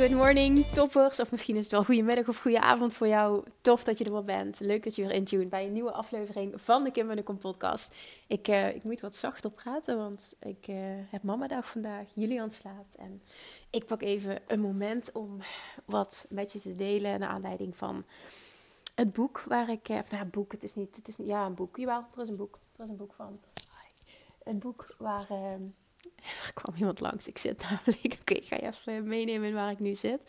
Good morning, toppers. Of misschien is het wel goedemiddag of goede avond voor jou. Tof dat je er wel bent. Leuk dat je weer intuned bij een nieuwe aflevering van de Kim en de Kom podcast. Ik, uh, ik moet wat zachter praten, want ik uh, heb mamadag vandaag. Julian slaapt en ik pak even een moment om wat met je te delen naar aanleiding van het boek waar ik... Uh, of nou, boek, het is niet... Het is ja, een boek. Jawel, er is een boek. Er is een boek van. Een boek waar ehm, er kwam iemand langs. Ik zit namelijk, oké, ik ga je even meenemen waar ik nu zit.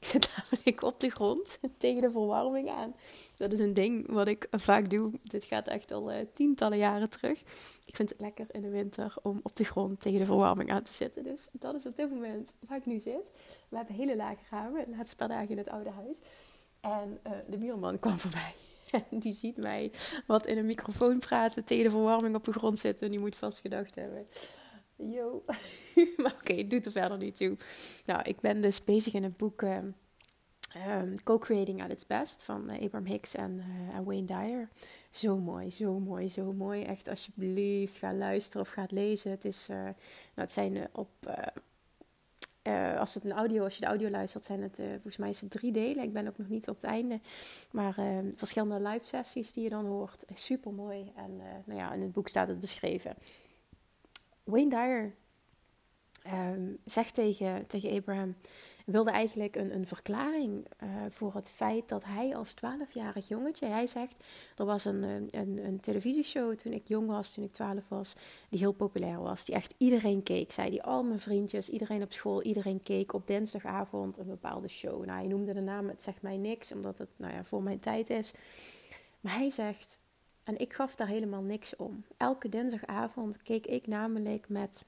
Ik zit namelijk op de grond tegen de verwarming aan. Dat is een ding wat ik vaak doe. Dit gaat echt al uh, tientallen jaren terug. Ik vind het lekker in de winter om op de grond tegen de verwarming aan te zitten. Dus dat is op dit moment waar ik nu zit. We hebben hele lage ramen, de laatste paar dagen in het oude huis. En uh, de buurman kwam voorbij. En die ziet mij wat in een microfoon praten, tegen de verwarming op de grond zitten. En die moet vast gedacht hebben Yo. maar oké, okay, doet er verder niet toe. Nou, ik ben dus bezig in het boek uh, um, Co-Creating at its Best van uh, Abraham Hicks en, uh, en, Wayne Dyer. Zo mooi, zo mooi, zo mooi. Echt, alsjeblieft, ga luisteren of ga lezen. Het, is, nou, het zijn op... als het een audio, als je de audio luistert, zijn het volgens mij is het drie delen. Ik ben ook nog niet op het einde. Maar ehm, verschillende live sessies die je dan hoort. Super mooi. En nou ja, in het boek staat het beschreven. Wayne Dyer um, zegt tegen, tegen Abraham, wilde eigenlijk een, een verklaring uh, voor het feit dat hij als 12-jarig jongetje, hij zegt, er was een, een, een televisieshow toen ik jong was, toen ik 12 was, die heel populair was, die echt iedereen keek, zei die, al mijn vriendjes, iedereen op school, iedereen keek op dinsdagavond een bepaalde show. Nou, hij noemde de naam, het zegt mij niks, omdat het nou ja, voor mijn tijd is. Maar hij zegt, en ik gaf daar helemaal niks om. Elke dinsdagavond keek ik namelijk met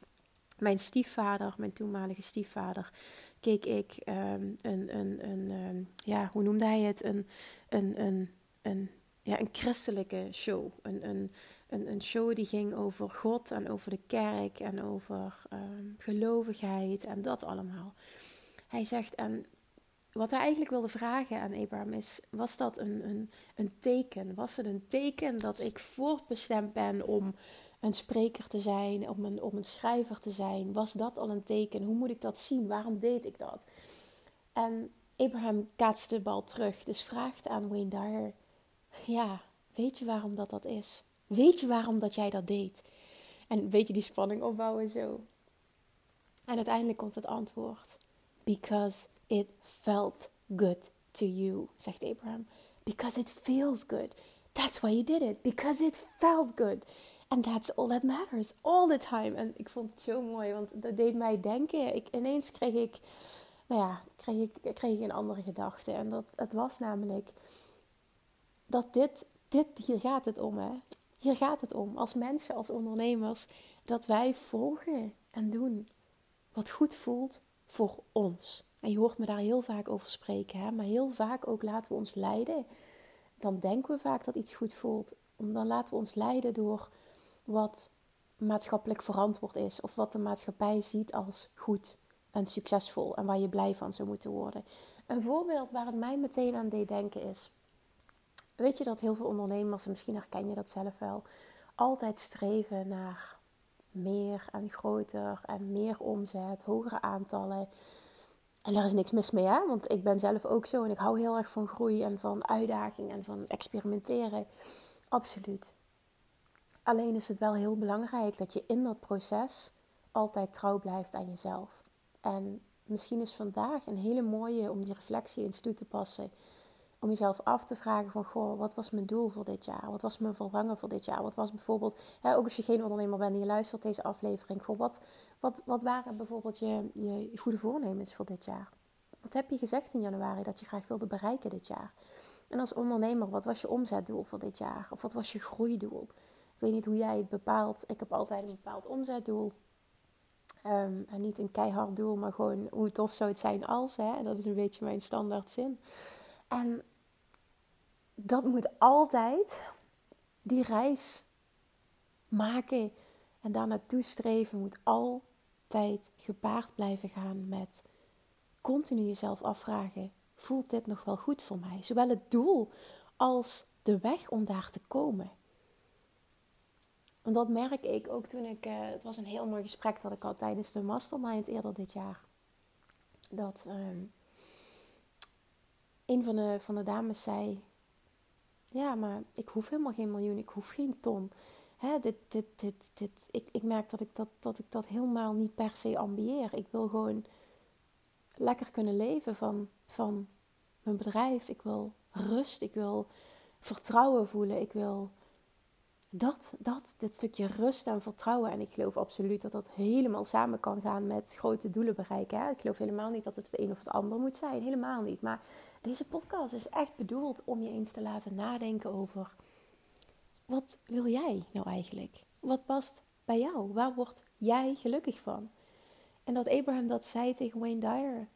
mijn stiefvader, mijn toenmalige stiefvader, keek ik um, een, een, een um, ja, hoe noemde hij het? Een, een, een, een, ja, een christelijke show. Een, een, een, een show die ging over God en over de kerk en over um, gelovigheid en dat allemaal. Hij zegt, en wat hij eigenlijk wilde vragen aan Abraham is: was dat een, een, een teken? Was het een teken dat ik voortbestemd ben om een spreker te zijn, om een, om een schrijver te zijn? Was dat al een teken? Hoe moet ik dat zien? Waarom deed ik dat? En Abraham kaatst de bal terug, dus vraagt aan Wayne Dyer: Ja, weet je waarom dat dat is? Weet je waarom dat jij dat deed? En weet je die spanning opbouwen zo? En uiteindelijk komt het antwoord: Because it felt good to you, zegt Abraham. Because it feels good. That's why you did it. Because it felt good. And that's all that matters. All the time. En ik vond het zo mooi, want dat deed mij denken. Ik, ineens kreeg ik, nou ja, kreeg ik, kreeg ik een andere gedachte. En dat, het was namelijk dat dit, dit, hier gaat het om hè. Hier gaat het om. Als mensen, als ondernemers, dat wij volgen en doen wat goed voelt voor ons. En je hoort me daar heel vaak over spreken, hè? maar heel vaak ook laten we ons leiden. Dan denken we vaak dat iets goed voelt. Dan laten we ons leiden door wat maatschappelijk verantwoord is. Of wat de maatschappij ziet als goed en succesvol. En waar je blij van zou moeten worden. Een voorbeeld waar het mij meteen aan deed denken is. Weet je dat heel veel ondernemers, en misschien herken je dat zelf wel, altijd streven naar meer en groter en meer omzet, hogere aantallen. En daar is niks mis mee, hè? want ik ben zelf ook zo en ik hou heel erg van groei en van uitdaging en van experimenteren. Absoluut. Alleen is het wel heel belangrijk dat je in dat proces altijd trouw blijft aan jezelf. En misschien is vandaag een hele mooie om die reflectie eens toe te passen om jezelf af te vragen van, goh, wat was mijn doel voor dit jaar? Wat was mijn verlangen voor dit jaar? Wat was bijvoorbeeld, hè, ook als je geen ondernemer bent en je luistert deze aflevering, goh, wat, wat, wat waren bijvoorbeeld je, je goede voornemens voor dit jaar? Wat heb je gezegd in januari dat je graag wilde bereiken dit jaar? En als ondernemer, wat was je omzetdoel voor dit jaar? Of wat was je groeidoel? Ik weet niet hoe jij het bepaalt. Ik heb altijd een bepaald omzetdoel. Ehm, en niet een keihard doel, maar gewoon hoe tof zou het zijn als. Hè? Dat is een beetje mijn standaard zin. En dat moet altijd die reis maken en daar naartoe streven moet altijd gepaard blijven gaan met continu jezelf afvragen: voelt dit nog wel goed voor mij? Zowel het doel als de weg om daar te komen. En dat merk ik ook toen ik. Uh, het was een heel mooi gesprek dat ik had tijdens de mastermind eerder dit jaar. Dat uh, een van de, van de dames zei: Ja, maar ik hoef helemaal geen miljoen, ik hoef geen ton. Hè, dit, dit, dit, dit. Ik, ik merk dat ik dat, dat ik dat helemaal niet per se ambieer. Ik wil gewoon lekker kunnen leven van, van mijn bedrijf. Ik wil rust, ik wil vertrouwen voelen, ik wil dat, dat, dit stukje rust en vertrouwen. En ik geloof absoluut dat dat helemaal samen kan gaan met grote doelen bereiken. Hè? Ik geloof helemaal niet dat het het een of het ander moet zijn. Helemaal niet. Maar deze podcast is echt bedoeld om je eens te laten nadenken over... Wat wil jij nou eigenlijk? Wat past bij jou? Waar word jij gelukkig van? En dat Abraham dat zei tegen Wayne Dyer.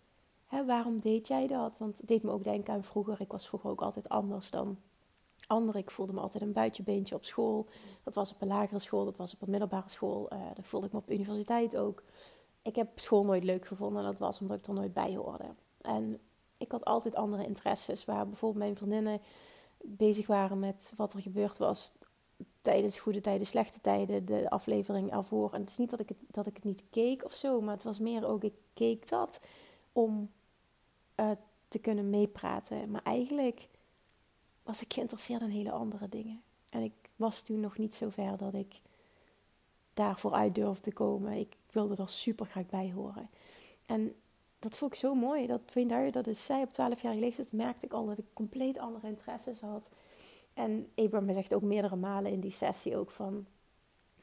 Hè, waarom deed jij dat? Want het deed me ook denken aan vroeger. Ik was vroeger ook altijd anders dan anderen. Ik voelde me altijd een buitenbeentje op school. Dat was op een lagere school, dat was op een middelbare school. Uh, dat voelde ik me op universiteit ook. Ik heb school nooit leuk gevonden. Dat was omdat ik er nooit bij hoorde. En ik had altijd andere interesses. Waar bijvoorbeeld mijn vriendinnen bezig waren met wat er gebeurd was tijdens goede tijden, slechte tijden, de aflevering ervoor. En het is niet dat ik het, dat ik het niet keek of zo, maar het was meer ook, ik keek dat om uh, te kunnen meepraten. Maar eigenlijk was ik geïnteresseerd in hele andere dingen. En ik was toen nog niet zo ver dat ik daarvoor uit durfde te komen. Ik wilde er super graag bij horen. En dat vond ik zo mooi. Dat Wayne dat is zij op 12 jaar leeftijd merkte ik al dat ik compleet andere interesses had. En Abraham zegt ook meerdere malen in die sessie ook van...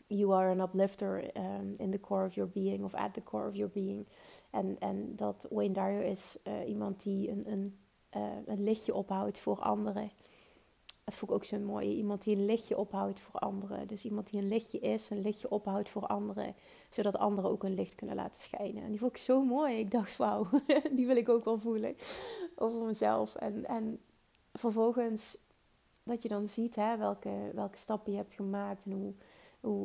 You are an uplifter um, in the core of your being of at the core of your being. En, en dat Wayne Dyer is uh, iemand die een, een, uh, een lichtje ophoudt voor anderen. Dat vond ik ook zo mooi. Iemand die een lichtje ophoudt voor anderen. Dus iemand die een lichtje is, een lichtje ophoudt voor anderen. Zodat anderen ook een licht kunnen laten schijnen. En die vond ik zo mooi. Ik dacht, wauw, die wil ik ook wel voelen over mezelf. En, en vervolgens dat je dan ziet hè, welke, welke stappen je hebt gemaakt. En hoe,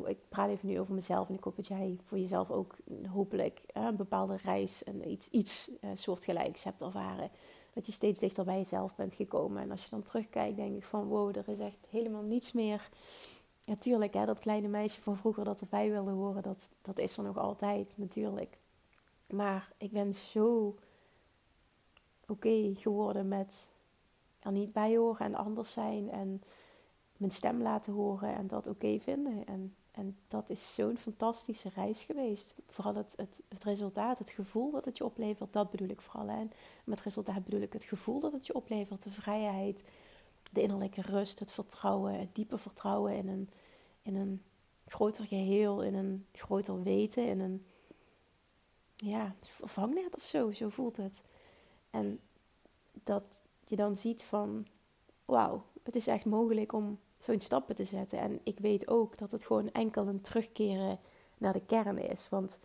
ik praat even nu over mezelf. En ik hoop dat jij voor jezelf ook hopelijk een bepaalde reis en iets, iets uh, soortgelijks hebt ervaren dat je steeds dichter bij jezelf bent gekomen. En als je dan terugkijkt, denk ik van wow, er is echt helemaal niets meer. Natuurlijk, hè, dat kleine meisje van vroeger dat erbij wilde horen, dat, dat is er nog altijd natuurlijk. Maar ik ben zo oké geworden met er niet bij horen en anders zijn en mijn stem laten horen en dat oké vinden. En en dat is zo'n fantastische reis geweest. Vooral het, het, het, resultaat, het gevoel dat het je oplevert, dat bedoel ik vooral. En met resultaat bedoel ik het gevoel dat het je oplevert, de vrijheid, de innerlijke rust, het vertrouwen, het diepe vertrouwen in een, in een groter geheel, in een groter weten, in een ja, vangnet of zo, zo voelt het. En dat je dan ziet van, wauw, het is echt mogelijk om zo'n stappen te zetten. En ik weet ook dat het gewoon enkel een terugkeren naar de kern is. Want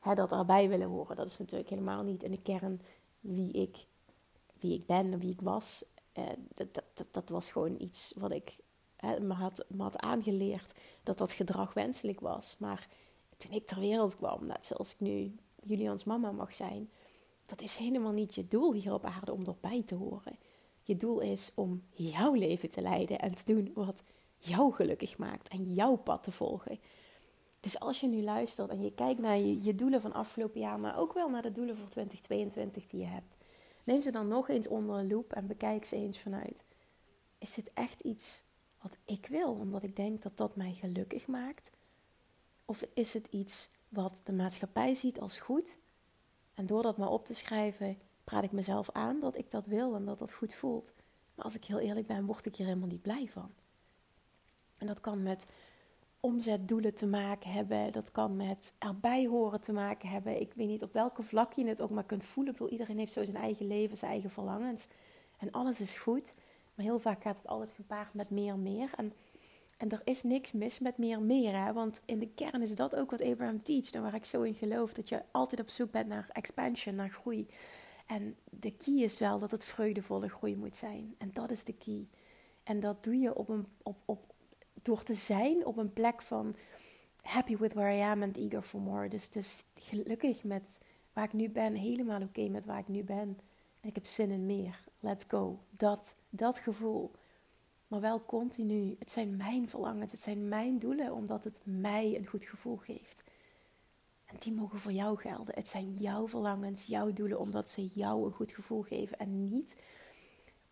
hè, dat erbij willen horen, dat is natuurlijk helemaal niet in de kern wie ik, wie ik ben en wie ik was. Eh, dat, dat, dat, was gewoon iets wat ik hè, me, had, me had aangeleerd dat dat gedrag wenselijk was. Maar toen ik ter wereld kwam, net zoals ik nu Julians mama mag zijn, dat is helemaal niet je doel hier op aarde om erbij te horen. Je doel is om jouw leven te leiden en te doen wat jou gelukkig maakt en jouw pad te volgen. Dus als je nu luistert en je kijkt naar je, je doelen van afgelopen jaar, maar ook wel naar de doelen voor 2022 die je hebt, neem ze dan nog eens onder een loep en bekijk ze eens vanuit. Is dit echt iets wat ik wil, omdat ik denk dat dat mij gelukkig maakt? Of is het iets wat de maatschappij ziet als goed? En door dat maar op te schrijven, praat ik mezelf aan dat ik dat wil en dat dat goed voelt. Maar als ik heel eerlijk ben, word ik hier helemaal niet blij van. En dat kan met omzetdoelen te maken hebben. Dat kan met erbij horen te maken hebben. Ik weet niet op welke vlak je het ook maar kunt voelen. Ik bedoel, iedereen heeft zo zijn eigen leven, zijn eigen verlangens. En alles is goed. Maar heel vaak gaat het altijd gepaard met meer meer. En, en er is niks mis met meer meer. Hè? Want in de kern is dat ook wat Abraham teacht. En waar ik zo in geloof. Dat je altijd op zoek bent naar expansion, naar groei. En de key is wel dat het vreugdevolle groei moet zijn. En dat is de key. En dat doe je op een, op, op, door te zijn op een plek van happy with where I am and eager for more. Dus, dus gelukkig met waar ik nu ben, helemaal oké met waar ik nu ben. En ik heb zin in meer. Let's go. Dat, dat gevoel. Maar wel continu. Het zijn mijn verlangens, het zijn mijn doelen, omdat het mij een goed gevoel geeft. Die mogen voor jou gelden. Het zijn jouw verlangens, jouw doelen, omdat ze jou een goed gevoel geven. En niet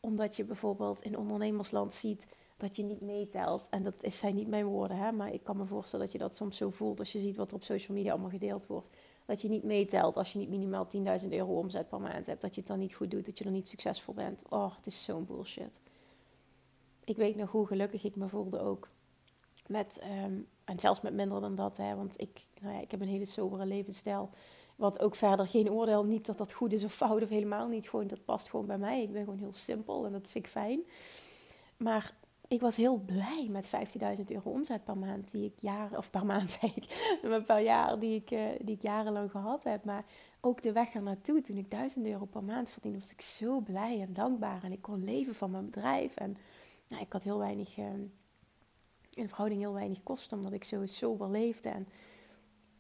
omdat je bijvoorbeeld in ondernemersland ziet dat je niet meetelt. En dat zijn niet mijn woorden, hè? maar ik kan me voorstellen dat je dat soms zo voelt als je ziet wat er op social media allemaal gedeeld wordt. Dat je niet meetelt als je niet minimaal 10.000 euro omzet per maand hebt. Dat je het dan niet goed doet, dat je er niet succesvol bent. Oh, het is zo'n bullshit. Ik weet nog hoe gelukkig ik me voelde ook. Met, ehm, en zelfs met minder dan dat, hè, want ik, nou ja, ik heb een hele sobere levensstijl. Wat ook verder geen oordeel, niet dat dat goed is of fout of helemaal niet. Gewoon, dat past gewoon bij mij. Ik ben gewoon heel simpel en dat vind ik fijn. Maar ik was heel blij met 15.000 euro omzet per maand die ik jaren, of per maand zei ik, per jaar die ik, uh, die ik jarenlang gehad heb. Maar ook de weg er naartoe, toen ik 1000 euro per maand verdiende, was ik zo blij en dankbaar. En ik kon leven van mijn bedrijf. En nou, ik had heel weinig, uh, in verhouding heel weinig kosten, omdat ik zo sober leefde. En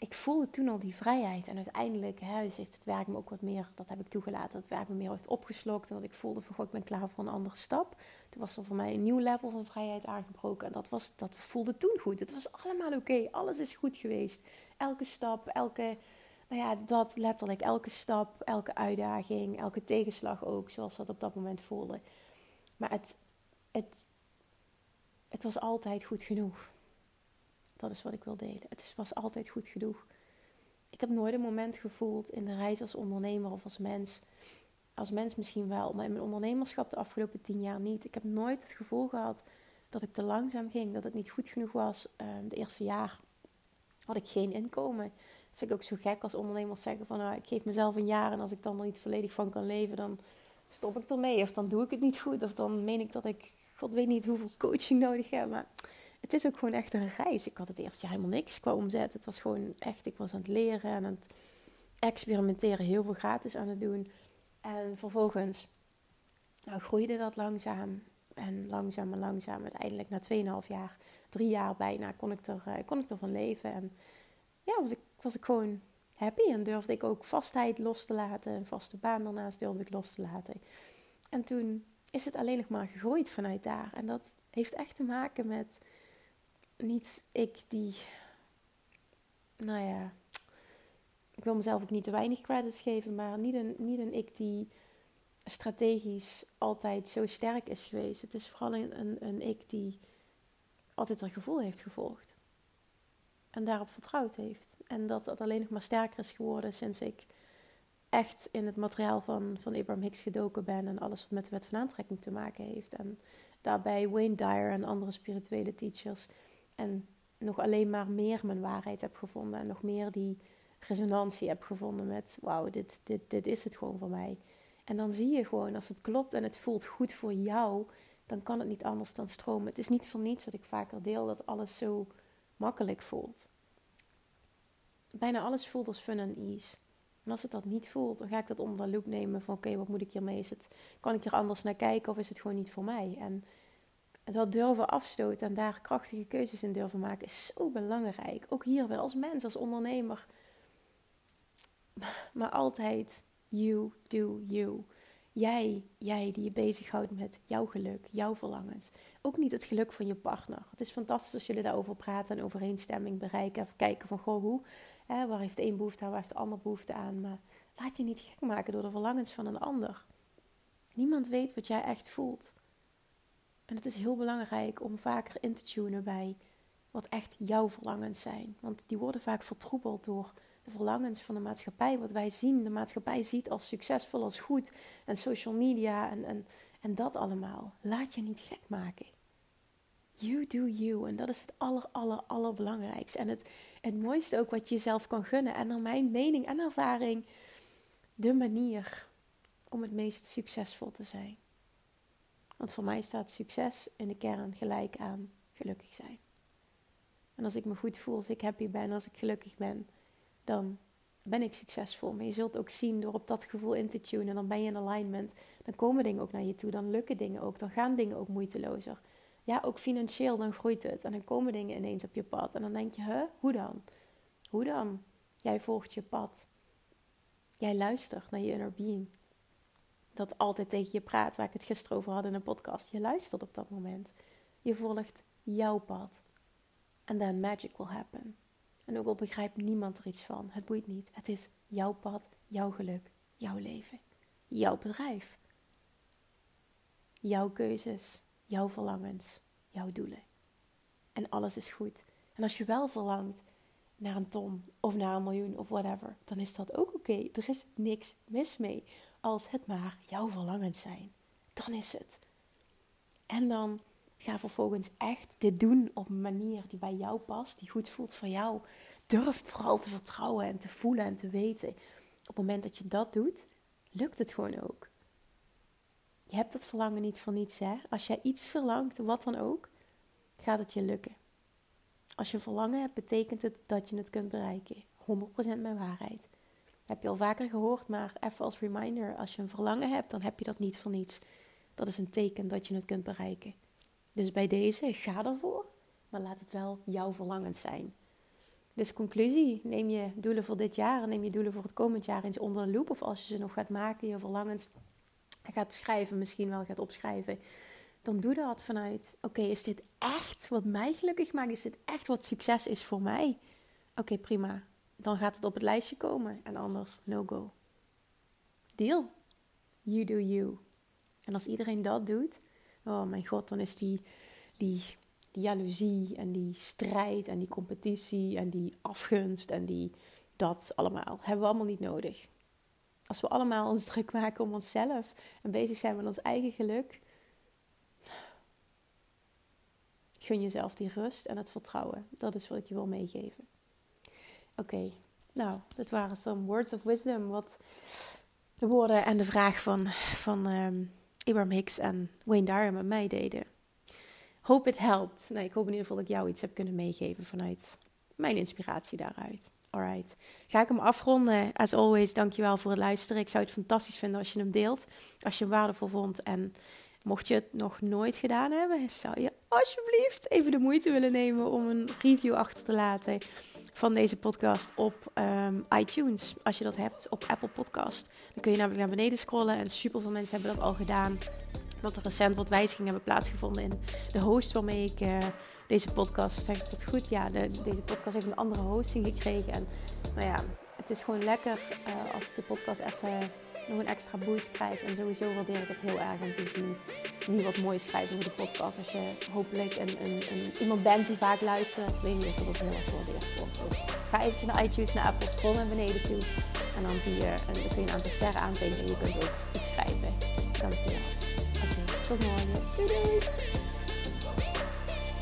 ik voelde toen al die vrijheid. En uiteindelijk hè, dus heeft het werk me ook wat meer, dat heb ik toegelaten, dat het werk me meer heeft opgeslokt. En dat ik voelde van, goh, ik ben klaar voor een andere stap. Toen was er voor mij een nieuw level van vrijheid aangebroken. En dat, was, dat voelde toen goed. Het was allemaal oké. Alles is goed geweest. Elke stap, elke, nou ja, dat letterlijk. Elke stap, elke uitdaging, elke tegenslag ook, zoals dat op dat moment voelde. Maar het, het, het was altijd goed genoeg. Dat is wat ik wil delen. Het was altijd goed genoeg. Ik heb nooit een moment gevoeld in de reis als ondernemer of als mens. Als mens misschien wel, maar in mijn ondernemerschap de afgelopen tien jaar niet. Ik heb nooit het gevoel gehad dat ik te langzaam ging, dat het niet goed genoeg was. Uh, de eerste jaar had ik geen inkomen. Dat vind ik ook zo gek als ondernemers zeggen van nou, ik geef mezelf een jaar en als ik dan er niet volledig van kan leven, dan stop ik ermee. Of dan doe ik het niet goed. Of dan meen ik dat ik, god weet niet hoeveel coaching nodig heb. Maar het is ook gewoon echt een reis. Ik had het eerst helemaal niks qua omzet. Het was gewoon echt, ik was aan het leren en aan het experimenteren, heel veel gratis aan het doen. En vervolgens nou, groeide dat langzaam. En langzaam en langzaam, uiteindelijk na 2,5 jaar, drie jaar bijna, kon ik, er, uh, kon ik ervan leven. En ja, was ik, was ik gewoon happy en durfde ik ook vastheid los te laten. Een vaste baan daarnaast durfde ik los te laten. En toen is het alleen nog maar gegroeid vanuit daar. En dat heeft echt te maken met niet ik die, nou ja, ik wil mezelf ook niet te weinig credits geven, maar niet een, niet een ik die strategisch altijd zo sterk is geweest. Het is vooral een, een, een ik die altijd haar gevoel heeft gevolgd. En daarop vertrouwd heeft. En dat dat alleen nog maar sterker is geworden sinds ik echt in het materiaal van, van Abraham Hicks gedoken ben. En alles wat met de wet van aantrekking te maken heeft. En daarbij Wayne Dyer en andere spirituele teachers en nog alleen maar meer mijn waarheid heb gevonden. En nog meer die resonantie heb gevonden met: wauw, dit, dit, dit is het gewoon voor mij. En dan zie je gewoon, als het klopt en het voelt goed voor jou, dan kan het niet anders dan stromen. Het is niet voor niets dat ik vaker deel dat alles zo makkelijk voelt. Bijna alles voelt als fun en ease. En als het dat niet voelt, dan ga ik dat onder de loep nemen van oké, wat moet ik hiermee? Is het, kan ik er anders naar kijken of is het gewoon niet voor mij? En dat durven afstoten en daar krachtige keuzes in durven maken is zo belangrijk. Ook hier weer als mens, als ondernemer. Maar altijd you do you. Jij, jij die je bezighoudt met jouw geluk, jouw verlangens. Ook niet het geluk van je partner. Het is fantastisch als jullie daarover praten en overeenstemming bereiken. Even kijken van, goh, hoe? Waar heeft de een behoefte aan, waar heeft de ander behoefte aan? Maar laat je niet gek maken door de verlangens van een ander. Niemand weet wat jij echt voelt. En het is heel belangrijk om vaker in te tunen bij wat echt jouw verlangens zijn. Want die worden vaak vertroebeld door de verlangens van de maatschappij. Wat wij zien, de maatschappij ziet als succesvol, als goed. En social media en, en, en dat allemaal. Laat je niet gek maken. You do you. En dat is het aller, aller, allerbelangrijkste. En het, het mooiste ook wat je jezelf kan gunnen. En naar mijn mening en ervaring, de manier om het meest succesvol te zijn. Want voor mij staat succes in de kern gelijk aan gelukkig zijn. En als ik me goed voel, als ik happy ben, als ik gelukkig ben, dan ben ik succesvol. Maar je zult ook zien door op dat gevoel in te tunen, dan ben je in alignment. Dan komen dingen ook naar je toe, dan lukken dingen ook, dan gaan dingen ook moeitelozer. Ja, ook financieel, dan groeit het. En dan komen dingen ineens op je pad. En dan denk je, huh, hoe dan? Hoe dan? Jij volgt je pad. Jij luistert naar je inner being. Dat altijd tegen je praat, waar ik het gisteren over had in een podcast. Je luistert op dat moment. Je volgt jouw pad. And then magic will happen. En ook al begrijpt niemand er iets van, het boeit niet. Het is jouw pad, jouw geluk, jouw leven, jouw bedrijf. Jouw keuzes, jouw verlangens, jouw doelen. En alles is goed. En als je wel verlangt naar een ton of naar een miljoen of whatever, dan is dat ook oké. Er is niks mis mee als het maar jouw verlangens zijn. Dan is het. En dan ga vervolgens echt dit doen op een manier die bij jou past, die goed voelt voor jou. Durf vooral te vertrouwen en te voelen en te weten. Op het moment dat je dat doet, lukt het gewoon ook. Je hebt dat verlangen niet voor niets, hè? Als jij iets verlangt, wat dan ook, gaat het je lukken. Als je verlangen hebt, betekent het dat je het kunt bereiken. 100% mijn waarheid. heb je al vaker gehoord, maar even als reminder: als je een verlangen hebt, dan heb je dat niet voor niets. Dat is een teken dat je het kunt bereiken. Dus bij deze, ga ervoor, maar laat het wel jouw verlangens zijn. Dus conclusie, neem je doelen voor dit jaar en neem je doelen voor het komend jaar eens onder de loep. Of als je ze nog gaat maken, je verlangens gaat schrijven, misschien wel gaat opschrijven. Dan doe dat vanuit, oké, is dit echt wat mij gelukkig maakt? Is dit echt wat succes is voor mij? Oké, prima. Dan gaat het op het lijstje komen en anders no go. Deal. You do you. En als iedereen dat doet, oh mijn god, dan is die, die, die jaloezie en die strijd en die competitie en die afgunst en die dat allemaal hebben we allemaal niet nodig. Als we allemaal ons druk maken om onszelf en bezig zijn met ons eigen geluk, gun jezelf die rust en het vertrouwen. Dat is wat ik je wil meegeven. Oké, nou, dit waren some words of wisdom. Wat de woorden en de vraag van, van um, Hicks en Wayne Dyer met mij deden. Hope it helpt. Nou, ik hoop in ieder geval dat ik jou iets heb kunnen meegeven vanuit mijn inspiratie daaruit. Alright. Ga ik hem afronden. As always, dankjewel voor het luisteren. Ik zou het fantastisch vinden als je hem deelt. Als je hem waardevol vond. En mocht je het nog nooit gedaan hebben, zou je alsjeblieft even de moeite willen nemen om een review achter te laten van deze podcast op um, iTunes. Als je dat hebt op Apple Podcast. Dan kun je namelijk naar beneden scrollen. En super veel mensen hebben dat al gedaan. Dat er recent wat wijzigingen hebben plaatsgevonden in de host waarmee ik uh, deze podcast, zeg ik dat goed? Ja, de, deze podcast heeft een andere hosting gekregen. En nou ja, het is gewoon lekker uh, als de podcast even nog een extra boost krijgt. En sowieso waardeer ik het heel erg om te zien wie wat mooi schrijft over de podcast. Als je hopelijk een, een, iemand bent die vaak luistert, weet je dat het heel erg gewaardeerd wordt. Dus ga eventjes naar iTunes, naar Apple, scroll naar beneden toe. En dan zie je, en dan kun een aantal sterren aantekenen en je kunt ook iets schrijven. Dankjewel. Oké, tot morgen. Doei doei!